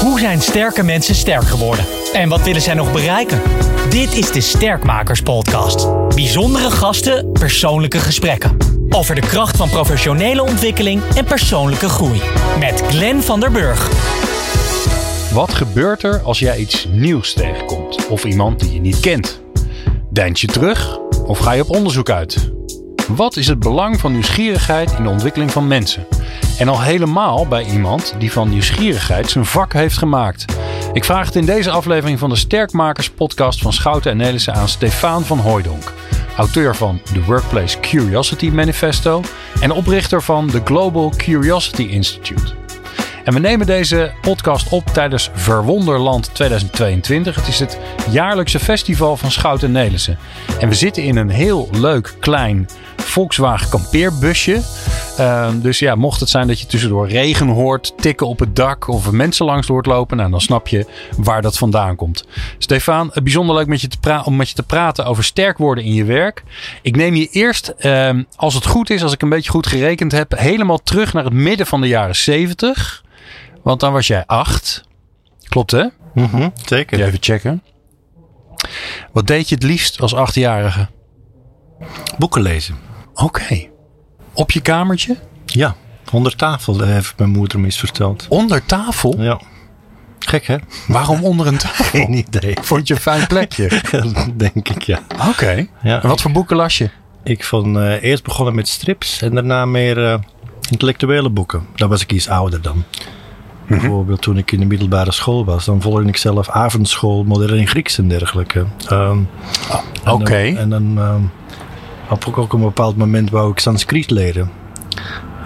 Hoe zijn sterke mensen sterk geworden? En wat willen zij nog bereiken? Dit is de Sterkmakers Podcast. Bijzondere gasten, persoonlijke gesprekken. Over de kracht van professionele ontwikkeling en persoonlijke groei. Met Glenn van der Burg. Wat gebeurt er als jij iets nieuws tegenkomt of iemand die je niet kent? Deint je terug of ga je op onderzoek uit? Wat is het belang van nieuwsgierigheid in de ontwikkeling van mensen? En al helemaal bij iemand die van nieuwsgierigheid zijn vak heeft gemaakt. Ik vraag het in deze aflevering van de Sterkmakers podcast van Schouten en Nelissen aan Stefan van Hooijdonk. Auteur van The Workplace Curiosity Manifesto en oprichter van the Global Curiosity Institute. En we nemen deze podcast op tijdens Verwonderland 2022. Het is het jaarlijkse festival van Schouten en Nelissen. En we zitten in een heel leuk klein Volkswagen kampeerbusje. Ehm, dus ja, mocht het zijn dat je tussendoor regen hoort, tikken op het dak of mensen langs hoort lopen, nou, dan snap je waar dat vandaan komt. Stefan, bijzonder leuk met je te om met je te praten over sterk worden in je werk. Ik neem je eerst, ehm, als het goed is, als ik een beetje goed gerekend heb, helemaal terug naar het midden van de jaren 70. Want dan was jij acht. Klopt hè? Mhm, zeker. Even checken. Wat deed je het liefst als achtjarige? Boeken lezen. Oké. Op je kamertje? Ja, onder tafel, dat heeft mijn moeder me eens verteld. Onder tafel? Ja. Gek hè? Waarom onder een tafel? Geen idee. Vond je een fijn plekje? Denk ik, ja. Oké. Ja, En wat voor boeken las je? Ik vond eh, eerst begonnen met strips en daarna meer eh, intellectuele boeken. Dan was ik iets ouder dan. Bijvoorbeeld toen ik in de middelbare school was, dan volgde ik zelf avondschool, modern Grieks en dergelijke. Ehm, en Oké. dan- En dan ehm, op ook op een bepaald moment wou ik Sanskriet leren.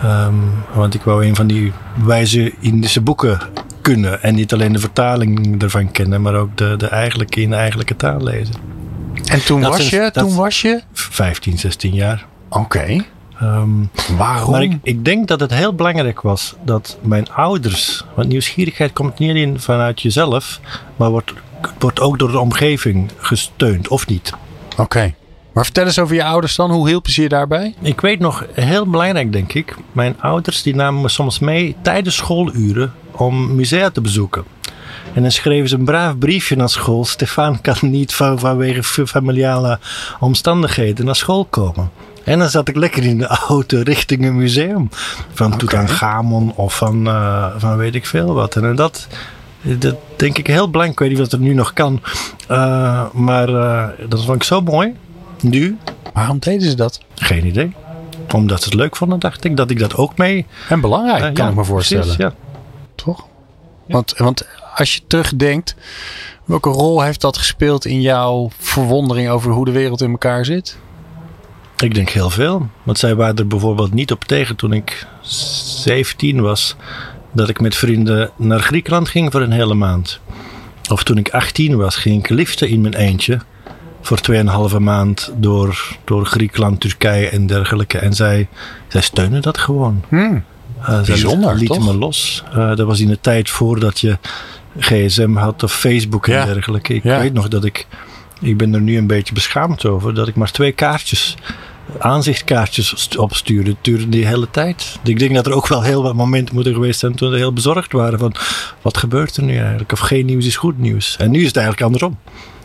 Ehm, want ik wou een van die wijze Indische boeken kunnen. En niet alleen de vertaling ervan kennen, maar ook de, de eigenlijke in de eigenlijke taal lezen. En toen Dat was je? dat- Toen was je? 15, 16 jaar. Oké. Ehm, Waarom? maar ik, ik denk dat het heel belangrijk was dat mijn ouders. Want nieuwsgierigheid komt niet alleen vanuit jezelf, maar wordt, wordt ook door de omgeving gesteund, of niet? Oké. Maar vertel eens over je ouders dan. Hoe hielpen ze je daarbij? Ik weet nog, heel belangrijk denk ik. Mijn ouders die namen me soms mee tijdens schooluren om musea te bezoeken. En dan schreven ze een braaf briefje naar school. Stefan kan niet van, vanwege fa- familiale omstandigheden naar school komen. En dan zat ik lekker in de auto richting een museum. Van Oké. Tutankhamon of van, eh, van weet ik veel wat. En dat, dat denk ik heel belangrijk. Ik weet niet of het nu nog kan. Eh, maar eh, dat vond ik zo mooi. Nu, Waarom deden ze dat? geen idee. Omdat ze het leuk vonden, dacht ik dat ik dat ook mee. En belangrijk, Eh, kan ja, ik me voorstellen. precies, ja. Toch? Want, want als je terugdenkt, welke rol heeft dat gespeeld in jouw verwondering over hoe de wereld in elkaar zit? Ik denk heel veel. Want zij waren er bijvoorbeeld niet op tegen toen ik 17 was. Dat ik met vrienden naar Griekenland ging voor een hele maand. Of toen ik 18 was, ging ik liften in mijn eentje. Voor 2,5 maand door, door Griekenland, Turkije en dergelijke. En zij, zij steunen dat gewoon. Hmm. Eh, zij Bijzonder, lieten toch? me los. Eh, dat was in de tijd voordat je gsm had of Facebook en dergelijke. Ik Ja. weet nog dat ik, ik ben er nu een beetje beschaamd over, dat ik maar twee kaartjes, aanzichtkaartjes st- opstuurde. Het duurde die hele tijd. Ik denk dat er ook wel heel wat momenten moeten geweest zijn toen we heel bezorgd waren van, wat gebeurt er nu eigenlijk? Of geen nieuws is goed nieuws. En nu is het eigenlijk andersom.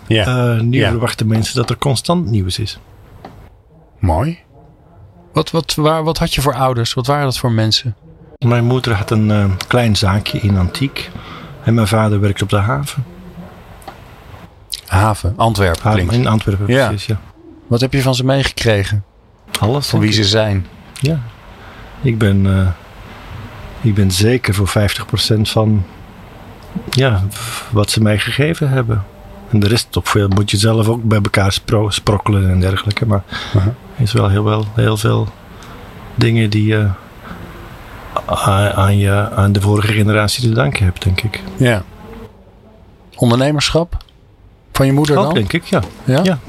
Ja, Eh, nu Ja. verwachten mensen dat er constant nieuws is. mooi. Wat, wat, waar, wat had je voor ouders? Wat waren dat voor mensen? Mijn moeder had een eh, klein zaakje in Antiek. En mijn vader werkte op de haven. Haven, Antwerpen Haven in Antwerpen, Ja. precies, ja. Wat heb je van ze meegekregen? Alles. Van wie ze zijn? Ja. Ik ben, eh, ik ben zeker voor 50% van ja, wat ze mij gegeven hebben. En de rest op veel moet je zelf ook bij elkaar spro- sprokkelen en dergelijke. Maar er is wel heel, wel heel veel dingen die je aan, je aan de vorige generatie te danken hebt, denk ik. Ja. Ondernemerschap? Van je moeder Ook, dan? denk ik, ja. Ja? Ja.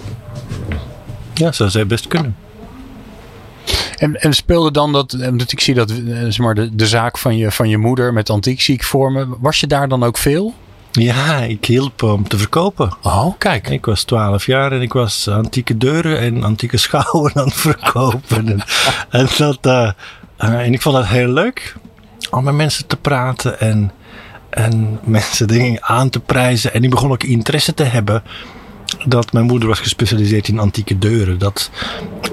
Ja, zou zij best kunnen. En, en speelde dan dat, dat ik zie dat eh, zeg maar, de, de zaak van je, van je moeder met antiek zie ik vormen. Was je daar dan ook veel? Ja, ik hielp om te verkopen. Oh, kijk. Ik was 12 jaar en ik was antieke deuren en antieke schouwen aan het verkopen. en, en, dat, eh, eh, en ik vond dat heel leuk om met mensen te praten. En en mensen dingen aan te prijzen. En die begon ook interesse te hebben dat mijn moeder was gespecialiseerd in antieke deuren. Dat,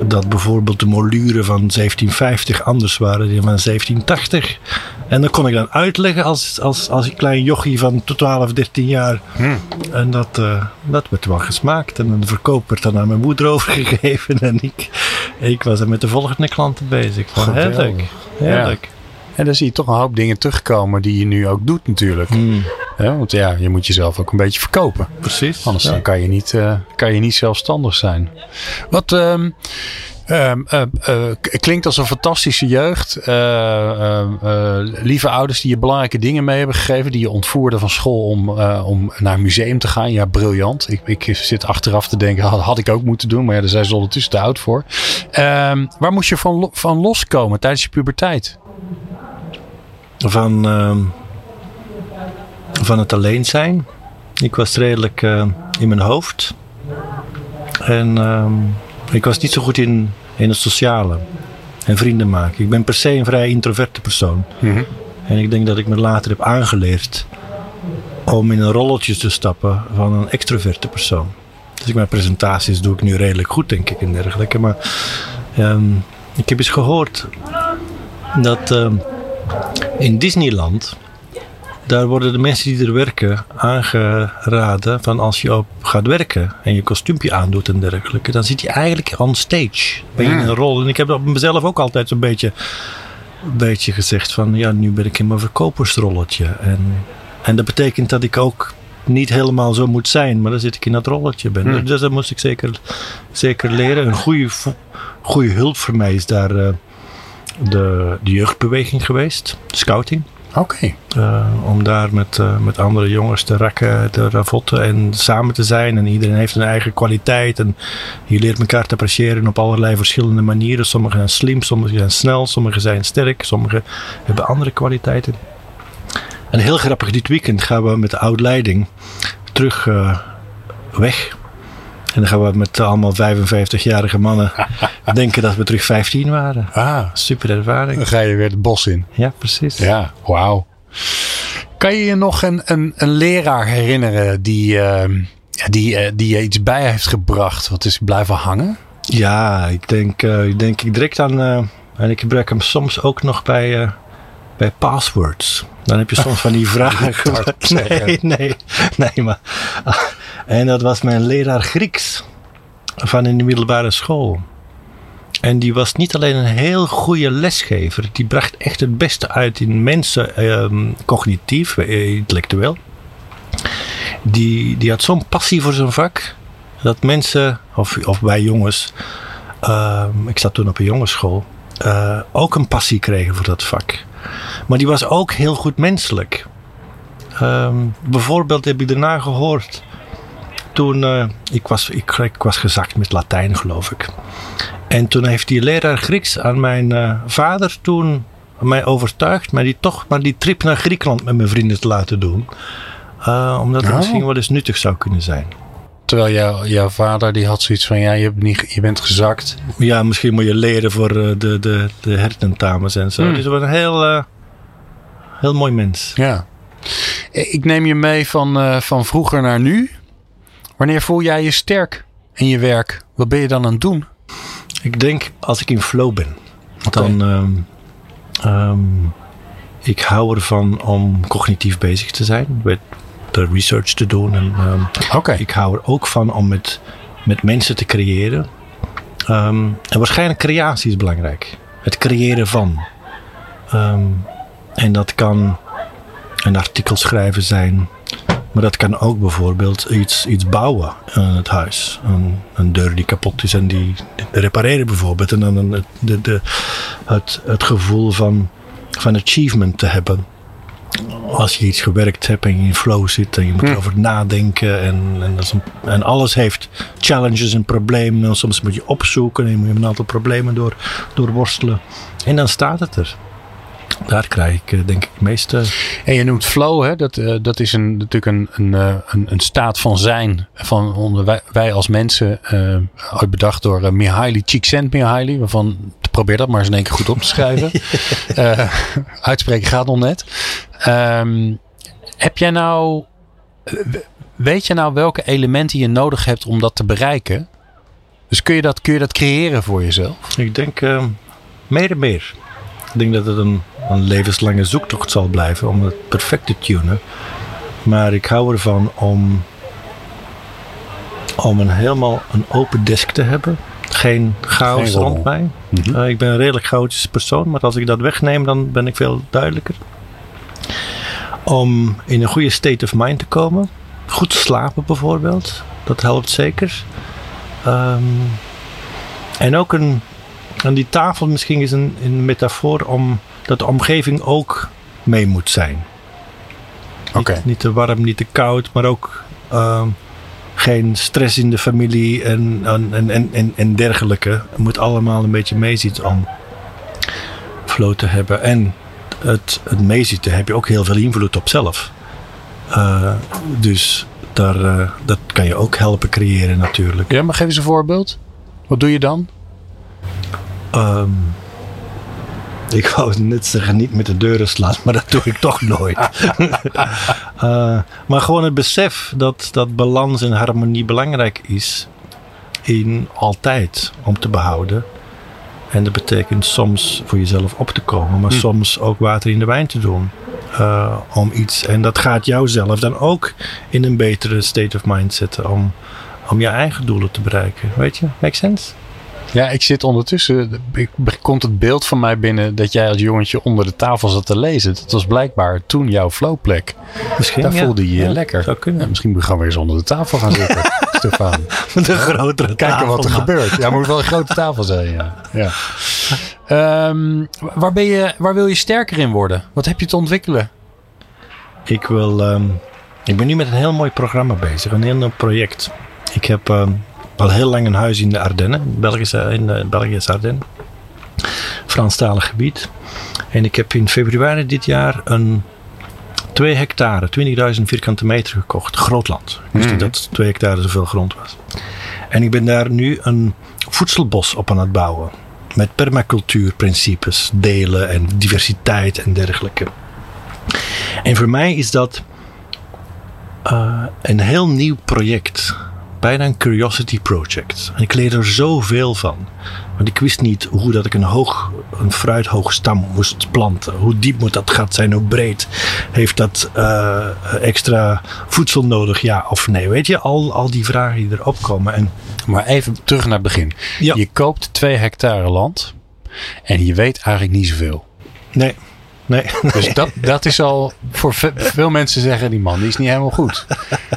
dat bijvoorbeeld de moluren van 1750 anders waren dan van 1780. En dat kon ik dan uitleggen als, als, als een klein jochie van 12, 13 jaar. Hmm. En dat, uh, dat werd wel gesmaakt. En de verkoop werd dan aan mijn moeder overgegeven. En ik, ik was er met de volgende klanten bezig. Heerlijk. Heerlijk. Ja. En dan zie je toch een hoop dingen terugkomen die je nu ook doet natuurlijk. Hmm. Ja, want ja, je moet jezelf ook een beetje verkopen. Precies. Anders ja. dan kan, je niet, uh, kan je niet zelfstandig zijn. Wat um, um, uh, uh, klinkt als een fantastische jeugd. lieve ouders die je belangrijke dingen mee hebben gegeven. Die je ontvoerden van school om, om naar een museum te gaan. Ja, briljant. Ik, ik zit achteraf te denken, had, had ik ook moeten doen. Maar ja, daar zijn ze ondertussen te oud voor. Um, waar moest je van, van loskomen tijdens je puberteit? Van van het alleen zijn. Ik was redelijk uh, in mijn hoofd. En uh, ik was niet zo goed in, in het sociale. En vrienden maken. Ik ben per se een vrij introverte persoon. Mm -hmm. En ik denk dat ik me later heb aangeleerd om in een rolletje te stappen van een extroverte persoon. Dus ik mijn presentaties doe ik nu redelijk goed, denk ik, en dergelijke. Maar um, ik heb eens gehoord dat um, in Disneyland daar worden de mensen die er werken aangeraden van als je op gaat werken en je kostuumpje aandoet en dergelijke, dan zit je eigenlijk on stage. Ben je in een rol. En ik heb op mezelf ook altijd zo'n beetje, een beetje gezegd van ja, nu ben ik in mijn verkopersrolletje. En, en dat betekent dat ik ook niet helemaal zo moet zijn, maar dan zit ik in dat rolletje ben. Hmm. Dus dat moest ik zeker, zeker leren. Een goede, goede hulp voor mij is daar uh, de, de jeugdbeweging geweest, scouting. Oké. Okay. Uh, om daar met, uh, met andere jongens te rakken, te ravotten en samen te zijn. En iedereen heeft een eigen kwaliteit. En je leert elkaar te appreciëren op allerlei verschillende manieren. Sommigen zijn slim, sommigen zijn snel, sommigen zijn sterk, sommigen hebben andere kwaliteiten. En heel grappig, dit weekend gaan we met de oud-leiding terug uh, weg. En dan gaan we met allemaal 55-jarige mannen denken dat we terug 15 waren. Ah, super ervaring. Dan ga je weer het bos in. Ja, precies. Ja, wauw. Kan je je nog een, een, een leraar herinneren die, uh, die, uh, die je iets bij heeft gebracht? Wat is blijven hangen? Ja, ik denk, uh, ik, denk ik direct aan. en ik gebruik hem soms ook nog bij, bij passwords. Dan heb je soms van die vragen. nee, nee, nee, maar. En dat was mijn leraar Grieks van in de middelbare school. En die was niet alleen een heel goede lesgever, die bracht echt het beste uit in mensen, um, cognitief, intellectueel. Die, die had zo'n passie voor zijn vak, dat mensen, of, of wij jongens, um, ik zat toen op een jongensschool, uh, ook een passie kregen voor dat vak. Maar die was ook heel goed menselijk. Um, bijvoorbeeld heb ik daarna gehoord toen, uh, ik, was, ik, ik, was gezakt met Latijn, geloof ik. En toen heeft die leraar Grieks aan mijn uh, vader toen mij overtuigd, mij die toch maar die trip naar Griekenland met mijn vrienden te laten doen. Uh, omdat het oh. misschien wel eens nuttig zou kunnen zijn. Terwijl jou, jouw vader die had zoiets van, ja, je, hebt niet, je bent gezakt. Ja, misschien moet je leren voor de, de, de hertentamens en zo. Hmm. Mm. Dus was een heel, heel mooi mens. Ja. Ik neem je mee van, van vroeger naar nu. Wanneer voel jij je sterk in je werk? Wat ben je dan aan het doen? Ik denk als ik in flow ben. Okay. Dan. Um, um, ik hou ervan om cognitief bezig te zijn. Met de research te doen. En, um, okay. Ik hou er ook van om met, met mensen te creëren. en waarschijnlijk creatie is belangrijk. Het creëren van. en dat kan een artikel schrijven zijn. Maar dat kan ook bijvoorbeeld iets, iets bouwen aan het huis. Een, een deur die kapot is en die, repareren bijvoorbeeld. En dan een, de, de, het, het gevoel van, van achievement te hebben. Als je iets gewerkt hebt en je in flow zit en je moet Hm. erover nadenken. En, en, dat is een, en alles heeft challenges en problemen. En soms moet je opzoeken en je moet een aantal problemen door, doorworstelen. En dan staat het er. Daar krijg ik uh, denk ik het meeste. En je noemt flow, hè? Dat, uh, dat is een, natuurlijk een, een, uh, een, een staat van zijn. Van onder wij, wij als mensen, ooit bedacht door uh, Mihaly Csikszentmihalyi. Waarvan, probeer dat maar eens in één keer goed op te schrijven. uitspreken gaat nog net. Um, Heb jij nou, eh, weet je nou welke elementen je nodig hebt om dat te bereiken? Dus kun je dat, kun je dat creëren voor jezelf? Ik denk uh, meer en meer. Ik denk dat het een, een levenslange zoektocht zal blijven om het perfect te tunen. Maar ik hou ervan om, om een helemaal een open desk te hebben. Geen chaos Geen rond mij. Mhm. Uh, ik ben een redelijk chaotische persoon, maar als ik dat wegneem, dan ben ik veel duidelijker. Om in een goede state of mind te komen. Goed slapen bijvoorbeeld. Dat helpt zeker. Um, en ook een, aan die tafel misschien is een, een metafoor om dat de omgeving ook mee moet zijn. Oké. Niet, niet, te warm, niet te koud, maar ook uh, geen stress in de familie en, en, en, en, en dergelijke. Het moet allemaal een beetje meezitten om flow te hebben. En het, het meezitten heb je ook heel veel invloed op zelf. Uh, dus daar, uh, dat kan je ook helpen creëren natuurlijk. Ja, maar geef eens een voorbeeld. Wat doe je dan? Um, ik wou net zeggen niet met de deuren slaan, maar dat doe ik toch nooit. uh, maar gewoon het besef dat, dat balans en harmonie belangrijk is. In altijd om te behouden. En dat betekent soms voor jezelf op te komen, maar hm. soms ook water in de wijn te doen. Uh, om iets. En dat gaat jou zelf dan ook in een betere state of mind zetten om, om je eigen doelen te bereiken. Weet je? Make sense? Ja, ik zit ondertussen. Komt het beeld van mij binnen dat jij als jongetje onder de tafel zat te lezen? Dat was blijkbaar toen jouw flowplek. Misschien. Daar ja. voelde je je ja, lekker. Zou kunnen. Ja, misschien gewoon weer eens onder de tafel gaan zitten, Stefan. De grotere Kijken tafel, wat er gebeurt. Ja, moet wel een grote tafel zijn. Ja. ja. Um, waar, ben je, waar wil je sterker in worden? Wat heb je te ontwikkelen? Ik wil. Um, ik ben nu met een heel mooi programma bezig, een heel mooi project. Ik heb um, al heel lang een huis in de Ardennen, Belgische, in de Belgische Ardennen. Franstalig gebied. En ik heb in februari dit jaar een 2 hectare, 20.000 vierkante meter gekocht. Grootland. Dus mm. dat 2 hectare zoveel grond was. En ik ben daar nu een voedselbos op aan het bouwen. Met permacultuurprincipes, delen en diversiteit en dergelijke. En voor mij is dat uh, een heel nieuw project. Bijna een curiosity project. En ik leer er zoveel van. Want ik wist niet hoe dat ik een, hoog, een fruithoog stam moest planten. Hoe diep moet dat gat zijn? Hoe breed? Heeft dat uh, extra voedsel nodig? Ja of nee? Weet je, al, al die vragen die erop komen. En, maar even terug naar het begin. Ja. Je koopt twee hectare land. En je weet eigenlijk niet zoveel. Nee. Nee. Dus dat, dat is al voor veel mensen zeggen die man die is niet helemaal goed.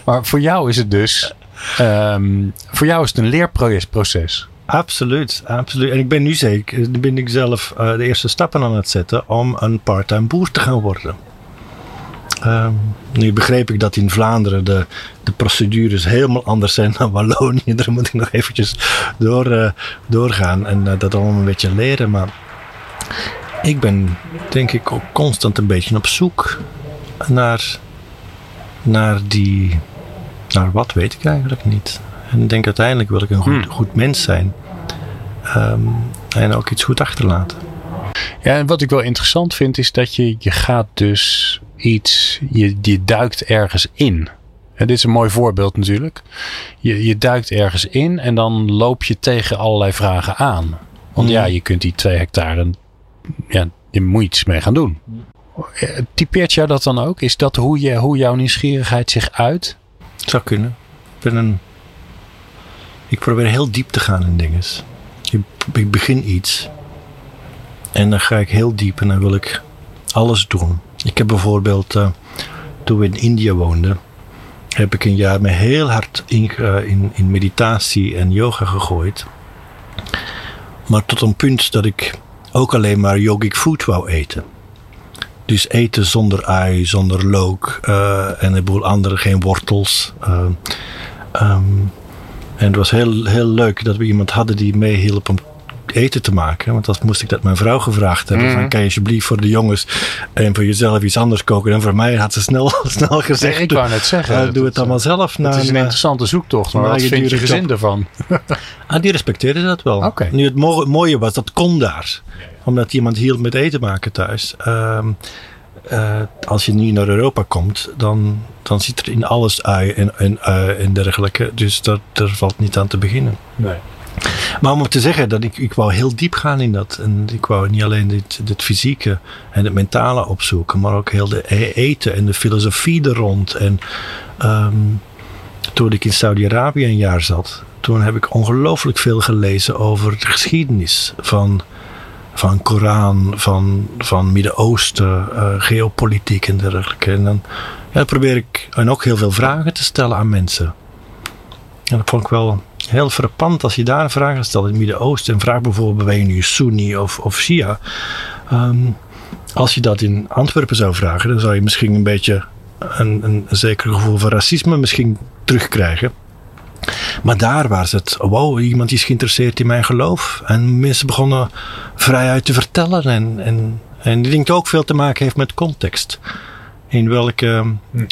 Maar voor jou is het dus um, voor jou is het een leerproces. Absoluut, absoluut. En ik ben nu zeker, ben ik zelf uh, de eerste stappen aan het zetten om een parttime boer te gaan worden. Um, nu begreep ik dat in Vlaanderen de, de procedures helemaal anders zijn dan Wallonië. Daar moet ik nog eventjes door, uh, doorgaan en uh, dat allemaal een beetje leren. Maar ik ben denk ik ook constant een beetje op zoek naar, naar die. Naar wat weet ik eigenlijk niet. En ik denk uiteindelijk wil ik een goed, hmm. goed mens zijn. Um, en ook iets goed achterlaten. Ja, en wat ik wel interessant vind is dat je, je gaat dus iets, je, je duikt ergens in. En dit is een mooi voorbeeld natuurlijk. Je, je duikt ergens in en dan loop je tegen allerlei vragen aan. Want hmm. ja, je kunt die twee hectare ja, je moet iets mee gaan doen. Typeert jou dat dan ook? Is dat hoe, je, hoe jouw nieuwsgierigheid zich uit? Het zou kunnen. Ik, ben ik probeer heel diep te gaan in dingen. Ik begin iets. En dan ga ik heel diep en dan wil ik alles doen. Ik heb bijvoorbeeld, uh, toen we in India woonden, heb ik een jaar me heel hard in, uh, in, in meditatie en yoga gegooid. Maar tot een punt dat ik ook alleen maar yogic food wou eten. Dus eten zonder ui, zonder look uh, en een boel andere, geen wortels. Uh, um, en het was heel, heel leuk dat we iemand hadden die meehielp om eten te maken. Want dat moest ik dat mijn vrouw gevraagd hebben. Mm. Van, kan je alsjeblieft voor de jongens en voor jezelf iets anders koken? En voor mij had ze snel, snel gezegd. Nee, ik wou net zeggen. Uh, doe het allemaal zelf. Het is een interessante zoektocht. Maar wat vind je gezin ervan? ah, die respecteerde dat wel. Okay. Nu het mooie was, dat kon daar omdat iemand hielp met eten maken thuis. Um, eh, als je nu naar Europa komt, dan, dan zit er in alles ui en, en dergelijke. Dus dat, daar valt niet aan te beginnen. Nee. Maar om te zeggen dat ik, ik wou heel diep gaan in dat. En ik wou niet alleen dit, dit fysieke en het mentale opzoeken, maar ook heel de e- eten en de filosofie er rond. En ehm, toen ik in Saudi-Arabië een jaar zat, toen heb ik ongelooflijk veel gelezen over de geschiedenis van, van Koran, van, van Midden-Oosten, eh, geopolitiek en dergelijke. En dan ja, probeer ik en ook heel veel vragen te stellen aan mensen. En dat vond ik wel heel frappant als je daar vraag stelt in het Midden-Oosten. En vraag bijvoorbeeld, ben je nu Sunni of, of Shia? Ehm, als je dat in Antwerpen zou vragen, dan zou je misschien een beetje een, een, een zeker gevoel van racisme misschien terugkrijgen. Maar daar was het, wow, iemand is geïnteresseerd in mijn geloof. En mensen begonnen vrijuit te vertellen. En, en, en ik denk dat ook veel te maken heeft met context. In welke,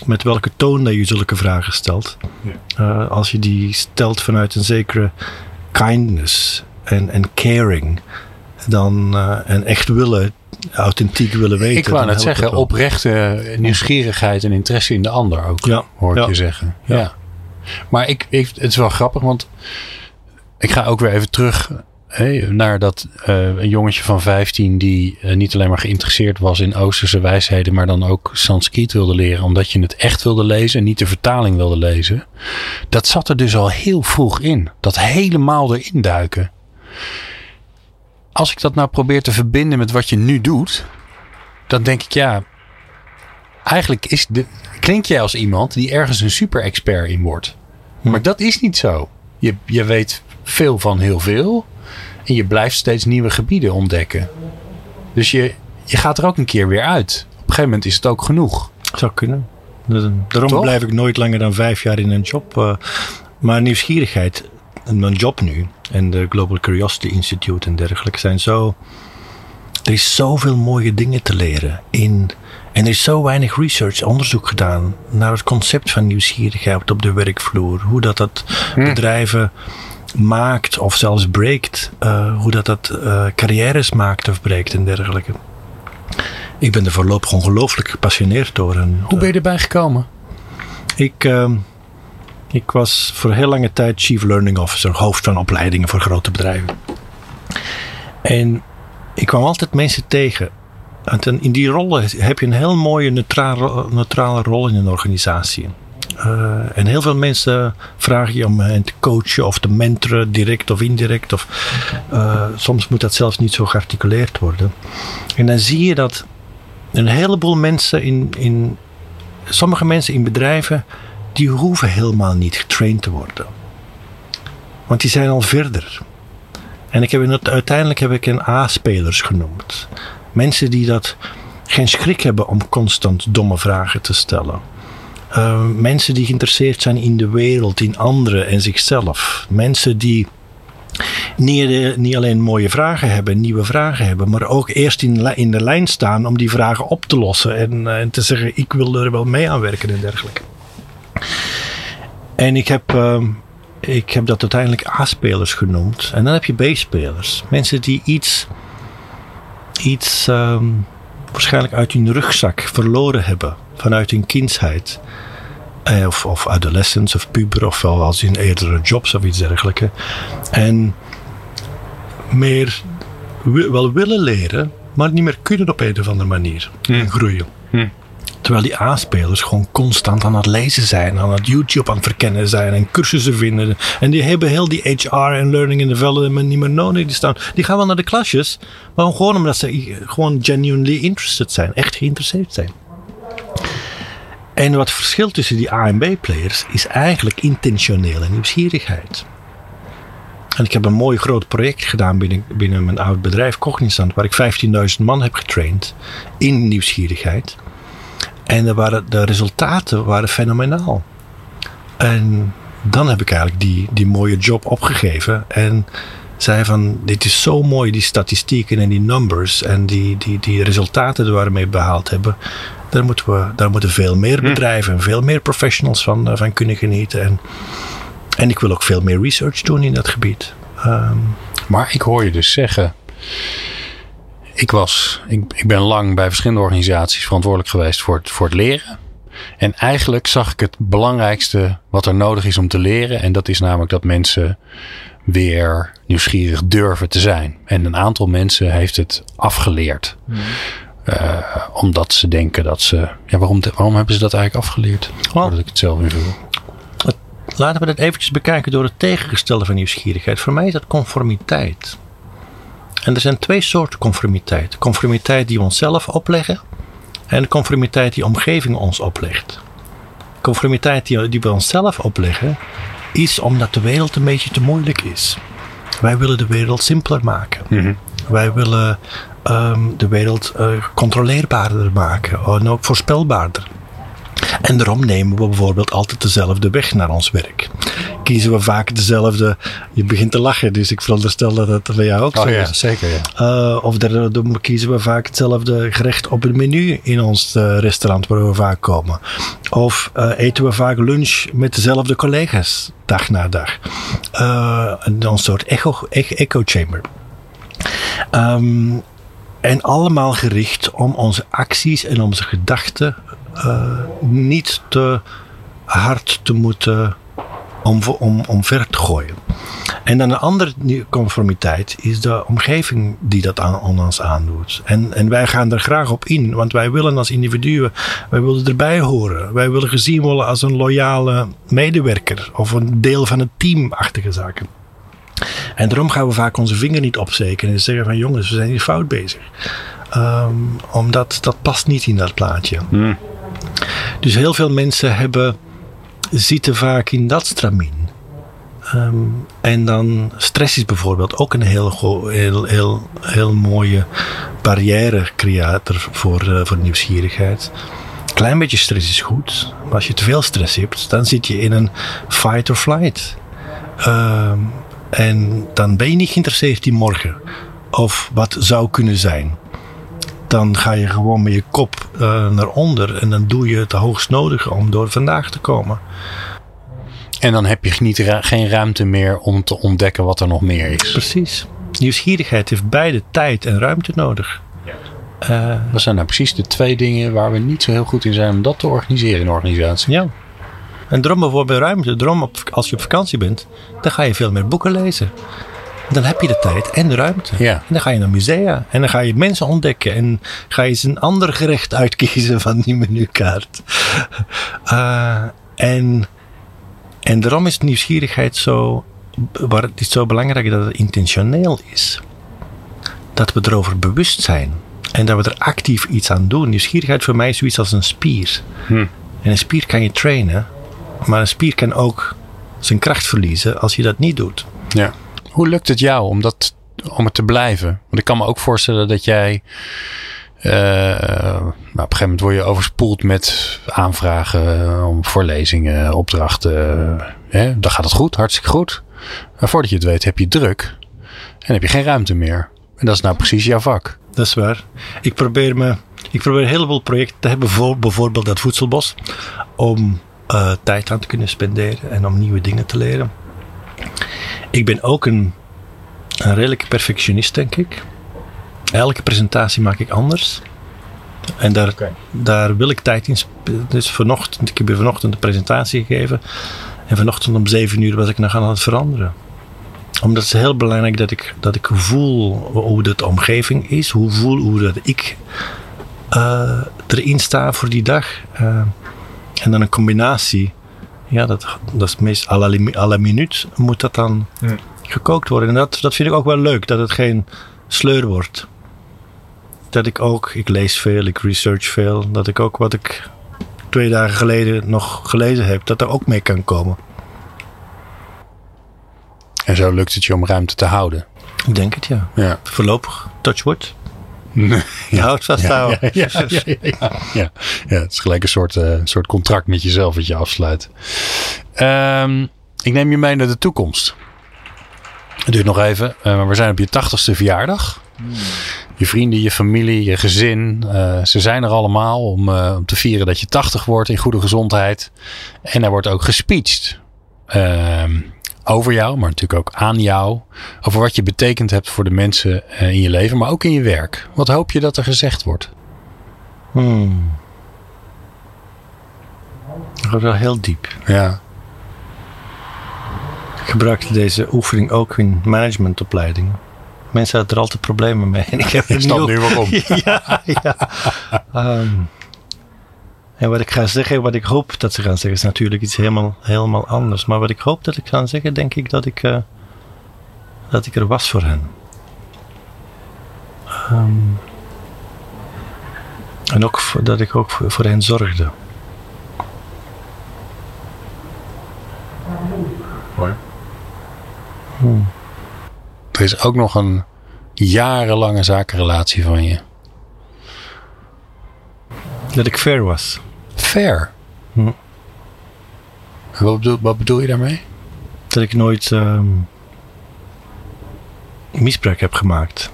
met welke toon dat je zulke vragen stelt. Uh, als je die stelt vanuit een zekere kindness en, en caring. Dan, uh, en echt willen, authentiek willen weten. Ik wou net zeggen, oprechte nieuwsgierigheid en interesse in de ander ook. Ja. Hoor ik Ja. je zeggen. Ja. Maar ik, ik, het is wel grappig, want ik ga ook weer even terug naar dat eh, een jongetje van 15 die eh, niet alleen maar geïnteresseerd was in Oosterse wijsheden, maar dan ook Sanskriet wilde leren, omdat je het echt wilde lezen en niet de vertaling wilde lezen. Dat zat er dus al heel vroeg in. Dat helemaal erin duiken. Als ik dat nou probeer te verbinden met wat je nu doet, dan denk ik ja, eigenlijk is de, klink jij als iemand die ergens een super expert in wordt. Maar dat is niet zo. Je, je weet veel van heel veel. En je blijft steeds nieuwe gebieden ontdekken. Dus je, je gaat er ook een keer weer uit. Op een gegeven moment is het ook genoeg. Zou kunnen. Daarom Toch? blijf ik nooit langer dan vijf jaar in een job. eh, maar nieuwsgierigheid, en mijn job nu en de Global Curiosity Institute en dergelijke zijn zo. Er is zoveel mooie dingen te leren in. En er is zo weinig research, onderzoek gedaan naar het concept van nieuwsgierigheid op de werkvloer. Hoe dat dat bedrijven maakt of zelfs breekt. eh, hoe dat dat eh, carrières maakt of breekt en dergelijke. Ik ben er voorlopig ongelooflijk gepassioneerd door. En, Hoe ben je erbij gekomen? ik, ehm, ik was voor heel lange tijd Chief Learning Officer, hoofd van opleidingen voor grote bedrijven. En ik kwam altijd mensen tegen. En in die rollen heb je een heel mooie neutrale, neutrale rol in een organisatie. Eh, en heel veel mensen vragen je om hen te coachen of te mentoren, direct of indirect. Of, eh, soms moet dat zelfs niet zo gearticuleerd worden. En dan zie je dat een heleboel mensen in, in sommige mensen in bedrijven, die hoeven helemaal niet getraind te worden. Want die zijn al verder. En ik heb het, uiteindelijk heb ik een A-spelers genoemd. Mensen die dat geen schrik hebben om constant domme vragen te stellen. Uh, mensen die geïnteresseerd zijn in de wereld, in anderen en zichzelf. Mensen die niet, niet alleen mooie vragen hebben, nieuwe vragen hebben, maar ook eerst in, in de lijn staan om die vragen op te lossen en, uh, en te zeggen: ik wil er wel mee aan werken en dergelijke. En ik heb, uh, ik heb dat uiteindelijk A-spelers genoemd. En dan heb je B-spelers. Mensen die iets, iets um, waarschijnlijk uit hun rugzak verloren hebben vanuit hun kindsheid. Eh, of, of adolescence of puber of wel als in eerdere jobs of iets dergelijks. En meer wel willen leren, maar niet meer kunnen op een of andere manier Hmm. groeien. Hmm. Terwijl die A-spelers gewoon constant aan het lezen zijn, aan het YouTube aan het verkennen zijn en cursussen vinden. En die hebben heel die HR en learning and development niet meer nodig. Die, staan, die gaan wel naar de klasjes, maar gewoon omdat ze gewoon genuinely interested zijn, echt geïnteresseerd zijn. En wat het verschil tussen die A en B-players is eigenlijk intentionele nieuwsgierigheid. En ik heb een mooi groot project gedaan binnen, binnen mijn oud bedrijf Cognizant, waar ik 15.000 man heb getraind in nieuwsgierigheid. En de, waren, de resultaten waren fenomenaal. En dan heb ik eigenlijk die, die mooie job opgegeven. En zei van, dit is zo mooi, die statistieken en die numbers. En die, die, die resultaten die we mee behaald hebben. Daar moeten, we, daar moeten veel meer bedrijven en veel meer professionals van, van kunnen genieten. En, en ik wil ook veel meer research doen in dat gebied. Um, maar ik hoor je dus zeggen... Ik was, ik, ik ben lang bij verschillende organisaties verantwoordelijk geweest voor het, voor het leren. En eigenlijk zag ik het belangrijkste wat er nodig is om te leren. En dat is namelijk dat mensen weer nieuwsgierig durven te zijn. En een aantal mensen heeft het afgeleerd. Uh, omdat ze denken dat ze. Ja, waarom, waarom hebben ze dat eigenlijk afgeleerd? Voordat ik het zelf invul. Laten we dat eventjes bekijken door het tegengestelde van nieuwsgierigheid. Voor mij is dat conformiteit. En er zijn twee soorten conformiteit. Conformiteit die we onszelf opleggen en de conformiteit die de omgeving ons oplegt. Conformiteit die, die we onszelf opleggen is omdat de wereld een beetje te moeilijk is. Wij willen de wereld simpeler maken. Mhm. Wij willen um, de wereld uh, controleerbaarder maken en ook voorspelbaarder. En daarom nemen we bijvoorbeeld altijd dezelfde weg naar ons werk. Kiezen we vaak dezelfde. Je begint te lachen, dus ik veronderstel dat dat bij jou ook oh, zo ja, is. Zeker, ja. Uh, of dan kiezen we vaak hetzelfde gerecht op het menu in ons uh, restaurant waar we vaak komen. Of uh, eten we vaak lunch met dezelfde collega's dag na dag. een soort echo, echo chamber. Um, en allemaal gericht om onze acties en onze gedachten niet te hard te moeten om, om, omver te gooien. En dan een andere conformiteit is de omgeving die dat aan, ons aandoet. En, en wij gaan er graag op in, want wij willen als individuen, wij willen erbij horen. Wij willen gezien worden als een loyale medewerker of een deel van het teamachtige zaken. En daarom gaan we vaak onze vinger niet opsteken en zeggen van jongens, we zijn hier fout bezig. Um, omdat dat past niet in dat plaatje. Hmm. Dus heel veel mensen hebben, zitten vaak in dat stramien. Um, en dan stress is bijvoorbeeld ook een heel, heel, heel, heel mooie barrière-creator voor, uh, voor nieuwsgierigheid. Klein beetje stress is goed, maar als je te veel stress hebt, dan zit je in een fight or flight. Um, en dan ben je niet geïnteresseerd in morgen of wat zou kunnen zijn dan ga je gewoon met je kop uh, naar onder en dan doe je het hoogst nodige om door vandaag te komen. En dan heb je niet ra geen ruimte meer om te ontdekken wat er nog meer is. Precies. Nieuwsgierigheid heeft beide tijd en ruimte nodig. Uh, dat zijn nou precies de twee dingen waar we niet zo heel goed in zijn om dat te organiseren in een organisatie. Ja. En daarom bijvoorbeeld ruimte. Daarom op, als je op vakantie bent, dan ga je veel meer boeken lezen dan heb je de tijd en de ruimte. Ja. En dan ga je naar musea en dan ga je mensen ontdekken en ga je eens een ander gerecht uitkiezen van die menukaart. Uh, en, en daarom is nieuwsgierigheid zo, waar het is zo belangrijk dat het intentioneel is. Dat we erover bewust zijn en dat we er actief iets aan doen. Nieuwsgierigheid voor mij is zoiets als een spier. Hm. En een spier kan je trainen, maar een spier kan ook zijn kracht verliezen als je dat niet doet. Ja. Hoe lukt het jou om, dat, om het te blijven? Want ik kan me ook voorstellen dat jij. Uh, nou, op een gegeven moment word je overspoeld met aanvragen om voorlezingen, opdrachten. Hè? Dan gaat het goed, hartstikke goed. Maar voordat je het weet heb je druk en heb je geen ruimte meer. En dat is nou precies jouw vak. Dat is waar. Ik probeer, me, ik probeer een heleboel projecten te hebben, voor bijvoorbeeld dat voedselbos, om uh, tijd aan te kunnen spenderen en om nieuwe dingen te leren. Ik ben ook een, een redelijke perfectionist, denk ik. Elke presentatie maak ik anders. En daar, okay. daar wil ik tijd in. Dus vanochtend, ik heb je vanochtend een presentatie gegeven. En vanochtend om zeven uur was ik nog aan het veranderen. Omdat het is heel belangrijk dat ik, dat ik voel hoe de omgeving is. Hoe voel hoe dat ik uh, erin sta voor die dag. Uh, en dan een combinatie ja, dat, dat is meest à la, à la minuut moet dat dan ja. gekookt worden. En dat, dat vind ik ook wel leuk, dat het geen sleur wordt. Dat ik ook, ik lees veel, ik research veel, dat ik ook wat ik twee dagen geleden nog gelezen heb, dat er ook mee kan komen. En zo lukt het je om ruimte te houden? Ik denk het, ja. ja. Voorlopig, touchwood. Nee. Je houdt. Ja, ja, ja, het is gelijk een soort, uh, soort contract met jezelf dat je afsluit. Um, ik neem je mee naar de toekomst. Het duurt nog even, uh, maar we zijn op je tachtigste verjaardag. Hmm. Je vrienden, je familie, je gezin, uh, ze zijn er allemaal om, om te vieren dat je 80 wordt in goede gezondheid. En er wordt ook gespeecht. Uh, over jou, maar natuurlijk ook aan jou. Over wat je betekend hebt voor de mensen eh, in je leven, maar ook in je werk. Wat hoop je dat er gezegd wordt? Hmm. Dat gaat wel heel diep. Ja. Ik gebruikte deze oefening ook in managementopleidingen. Mensen hadden er altijd problemen mee. En ik heb er snap ook- nu waarom. ja, ja. Ehm, en wat ik ga zeggen, wat ik hoop dat ze gaan zeggen, is natuurlijk iets helemaal, helemaal anders. Maar wat ik hoop dat ik ga zeggen, denk ik dat ik, eh, dat ik er was voor hen. Ehm, en ook voor- dat ik ook voor, voor hen zorgde. Mooi. Hmm. Er is ook nog een jarenlange zakenrelatie van je. Dat ik fair was. Fair. Hm. Wat bedoel, wat bedoel je daarmee? Dat ik nooit ehm, misbruik heb gemaakt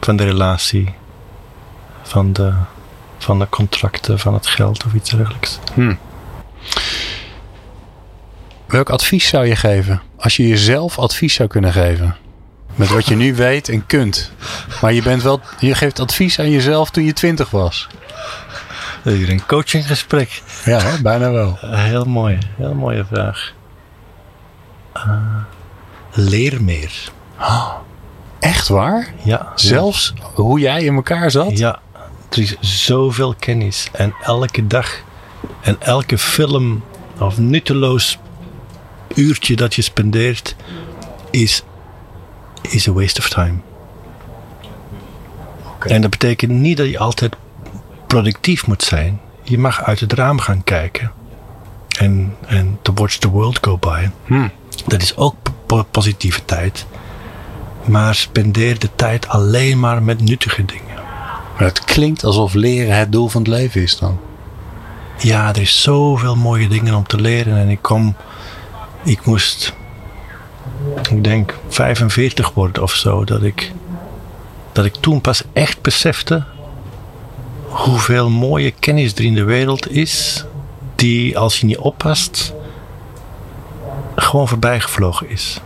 van de relatie, van de, van de contracten, van het geld of iets dergelijks. Welk advies zou je geven als je jezelf advies zou kunnen geven? Met wat je nu weet en kunt. Maar je, bent wel, je geeft advies aan jezelf toen je twintig was. Hier een coachinggesprek. Ja, hè? bijna wel. Een heel mooi, heel mooie vraag. Eh, leer meer. Echt waar? Ja. Zelfs hoe jij in elkaar zat? Ja, er is zoveel kennis. En elke dag en elke film of nutteloos uurtje dat je spendeert is, is a waste of time. En dat betekent niet dat je altijd productief moet zijn. Je mag uit het raam gaan kijken. En, en to watch the world go by. Hm. Dat is ook po- positiviteit. Maar spendeer de tijd alleen maar met nuttige dingen. Maar het klinkt alsof leren het doel van het leven is dan. Ja, er is zoveel mooie dingen om te leren. En ik kom, ik moest, ik denk 45 worden of zo, dat ik, dat ik toen pas echt besefte hoeveel mooie kennis er in de wereld is, die als je niet oppast, gewoon voorbijgevlogen is.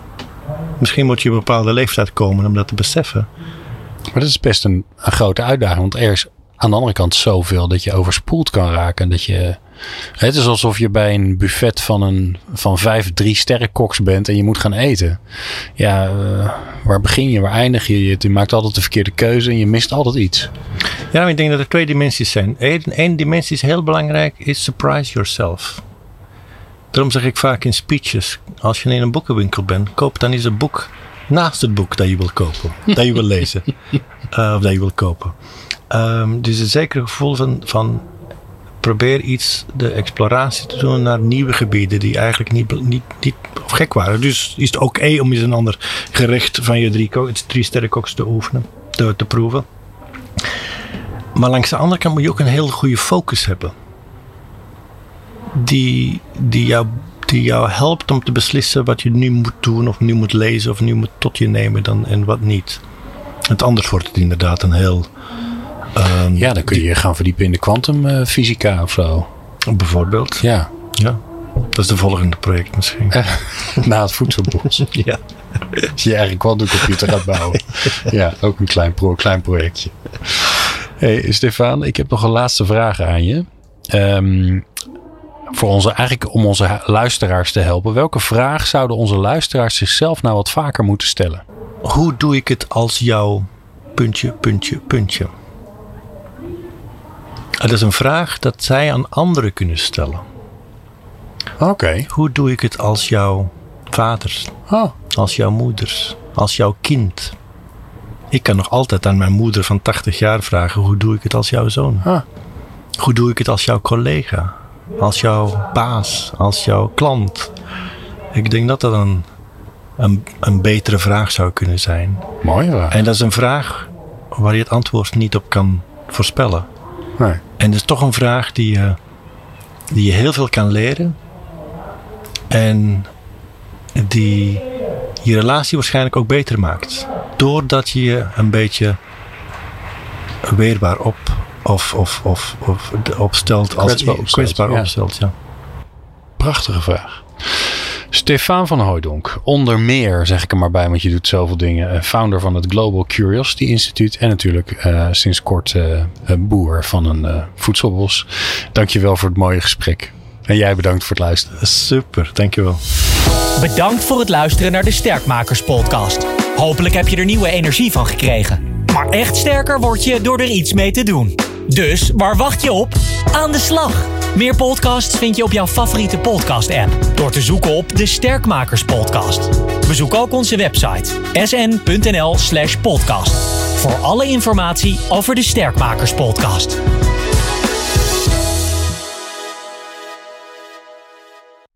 Misschien moet je op een bepaalde leeftijd komen om dat te beseffen. Maar dat is best een, grote uitdaging. Want er is aan de andere kant zoveel dat je overspoeld kan raken. Dat je, het is alsof je bij een buffet van, een, van vijf drie sterren koks bent en je moet gaan eten. Ja, eh, waar begin je? Waar eindig? Je, je maakt altijd de verkeerde keuze en je mist altijd iets. Ja, maar ik denk dat er twee dimensies zijn. Eén dimensie is heel belangrijk, is surprise yourself. Daarom zeg ik vaak in speeches, als je in een boekenwinkel bent, koop dan eens een boek naast het boek dat je wil kopen, dat je wil lezen, eh, of dat je wil kopen. Ehm, dus een zeker gevoel van, van probeer iets, de exploratie te doen naar nieuwe gebieden die eigenlijk niet, niet, niet of gek waren. Dus is het oké om eens een ander gerecht van je drie, drie sterrenkoks te oefenen, te, te proeven. Maar langs de andere kant moet je ook een heel goede focus hebben. Die, die, jou, die jou helpt om te beslissen wat je nu moet doen, of nu moet lezen, of nu moet tot je nemen dan, en wat niet. Want anders wordt het inderdaad een heel. ehm, Ja, dan kun je je gaan verdiepen in de kwantumfysica of zo. Bijvoorbeeld. Ja, Ja. Dat is de volgende project misschien. na het voedselbos. Ja. Als je je eigen kwantumcomputer gaat bouwen. ja, ook een klein, pro, klein projectje. Hey Stefan, ik heb nog een laatste vraag aan je. Ehm, voor onze, eigenlijk om onze luisteraars te helpen. Welke vraag zouden onze luisteraars zichzelf nou wat vaker moeten stellen? Hoe doe ik het als jouw puntje, puntje, puntje? Dat is een vraag dat zij aan anderen kunnen stellen. Oké. Hoe doe ik het als jouw vader, Oh, als jouw moeder, als jouw kind? Ik kan nog altijd aan mijn moeder van 80 jaar vragen: hoe doe ik het als jouw zoon? ah, Hoe doe ik het als jouw collega, als jouw baas, als jouw klant? Ik denk dat dat een, een, een betere vraag zou kunnen zijn. mooie vraag. En dat is een vraag waar je het antwoord niet op kan voorspellen. Nee. En het is toch een vraag die je, die je heel veel kan leren. En die je relatie waarschijnlijk ook beter maakt. Doordat je je een beetje weerbaar op of, of, of, of opstelt. Als Kwetsbaar opstelt, kwetsbaar ja. opstelt, ja. Prachtige vraag. Stefan van Hooijdonk, onder meer zeg ik er maar bij, want je doet zoveel dingen. eh, Founder van het Global Curiosity Institute en natuurlijk eh, sinds kort eh, boer van een eh, voedselbos. Dankjewel voor het mooie gesprek. En jij bedankt voor het luisteren. Super, dankjewel. Bedankt voor het luisteren naar de Sterkmakers podcast. Hopelijk heb je er nieuwe energie van gekregen. Maar echt sterker word je door er iets mee te doen. Dus waar wacht je op? Aan de slag! Meer podcasts vind je op jouw favoriete podcast-app door te zoeken op de Sterkmakers podcast. Bezoek ook onze website sn.nl/podcast voor alle informatie over de Sterkmakers podcast.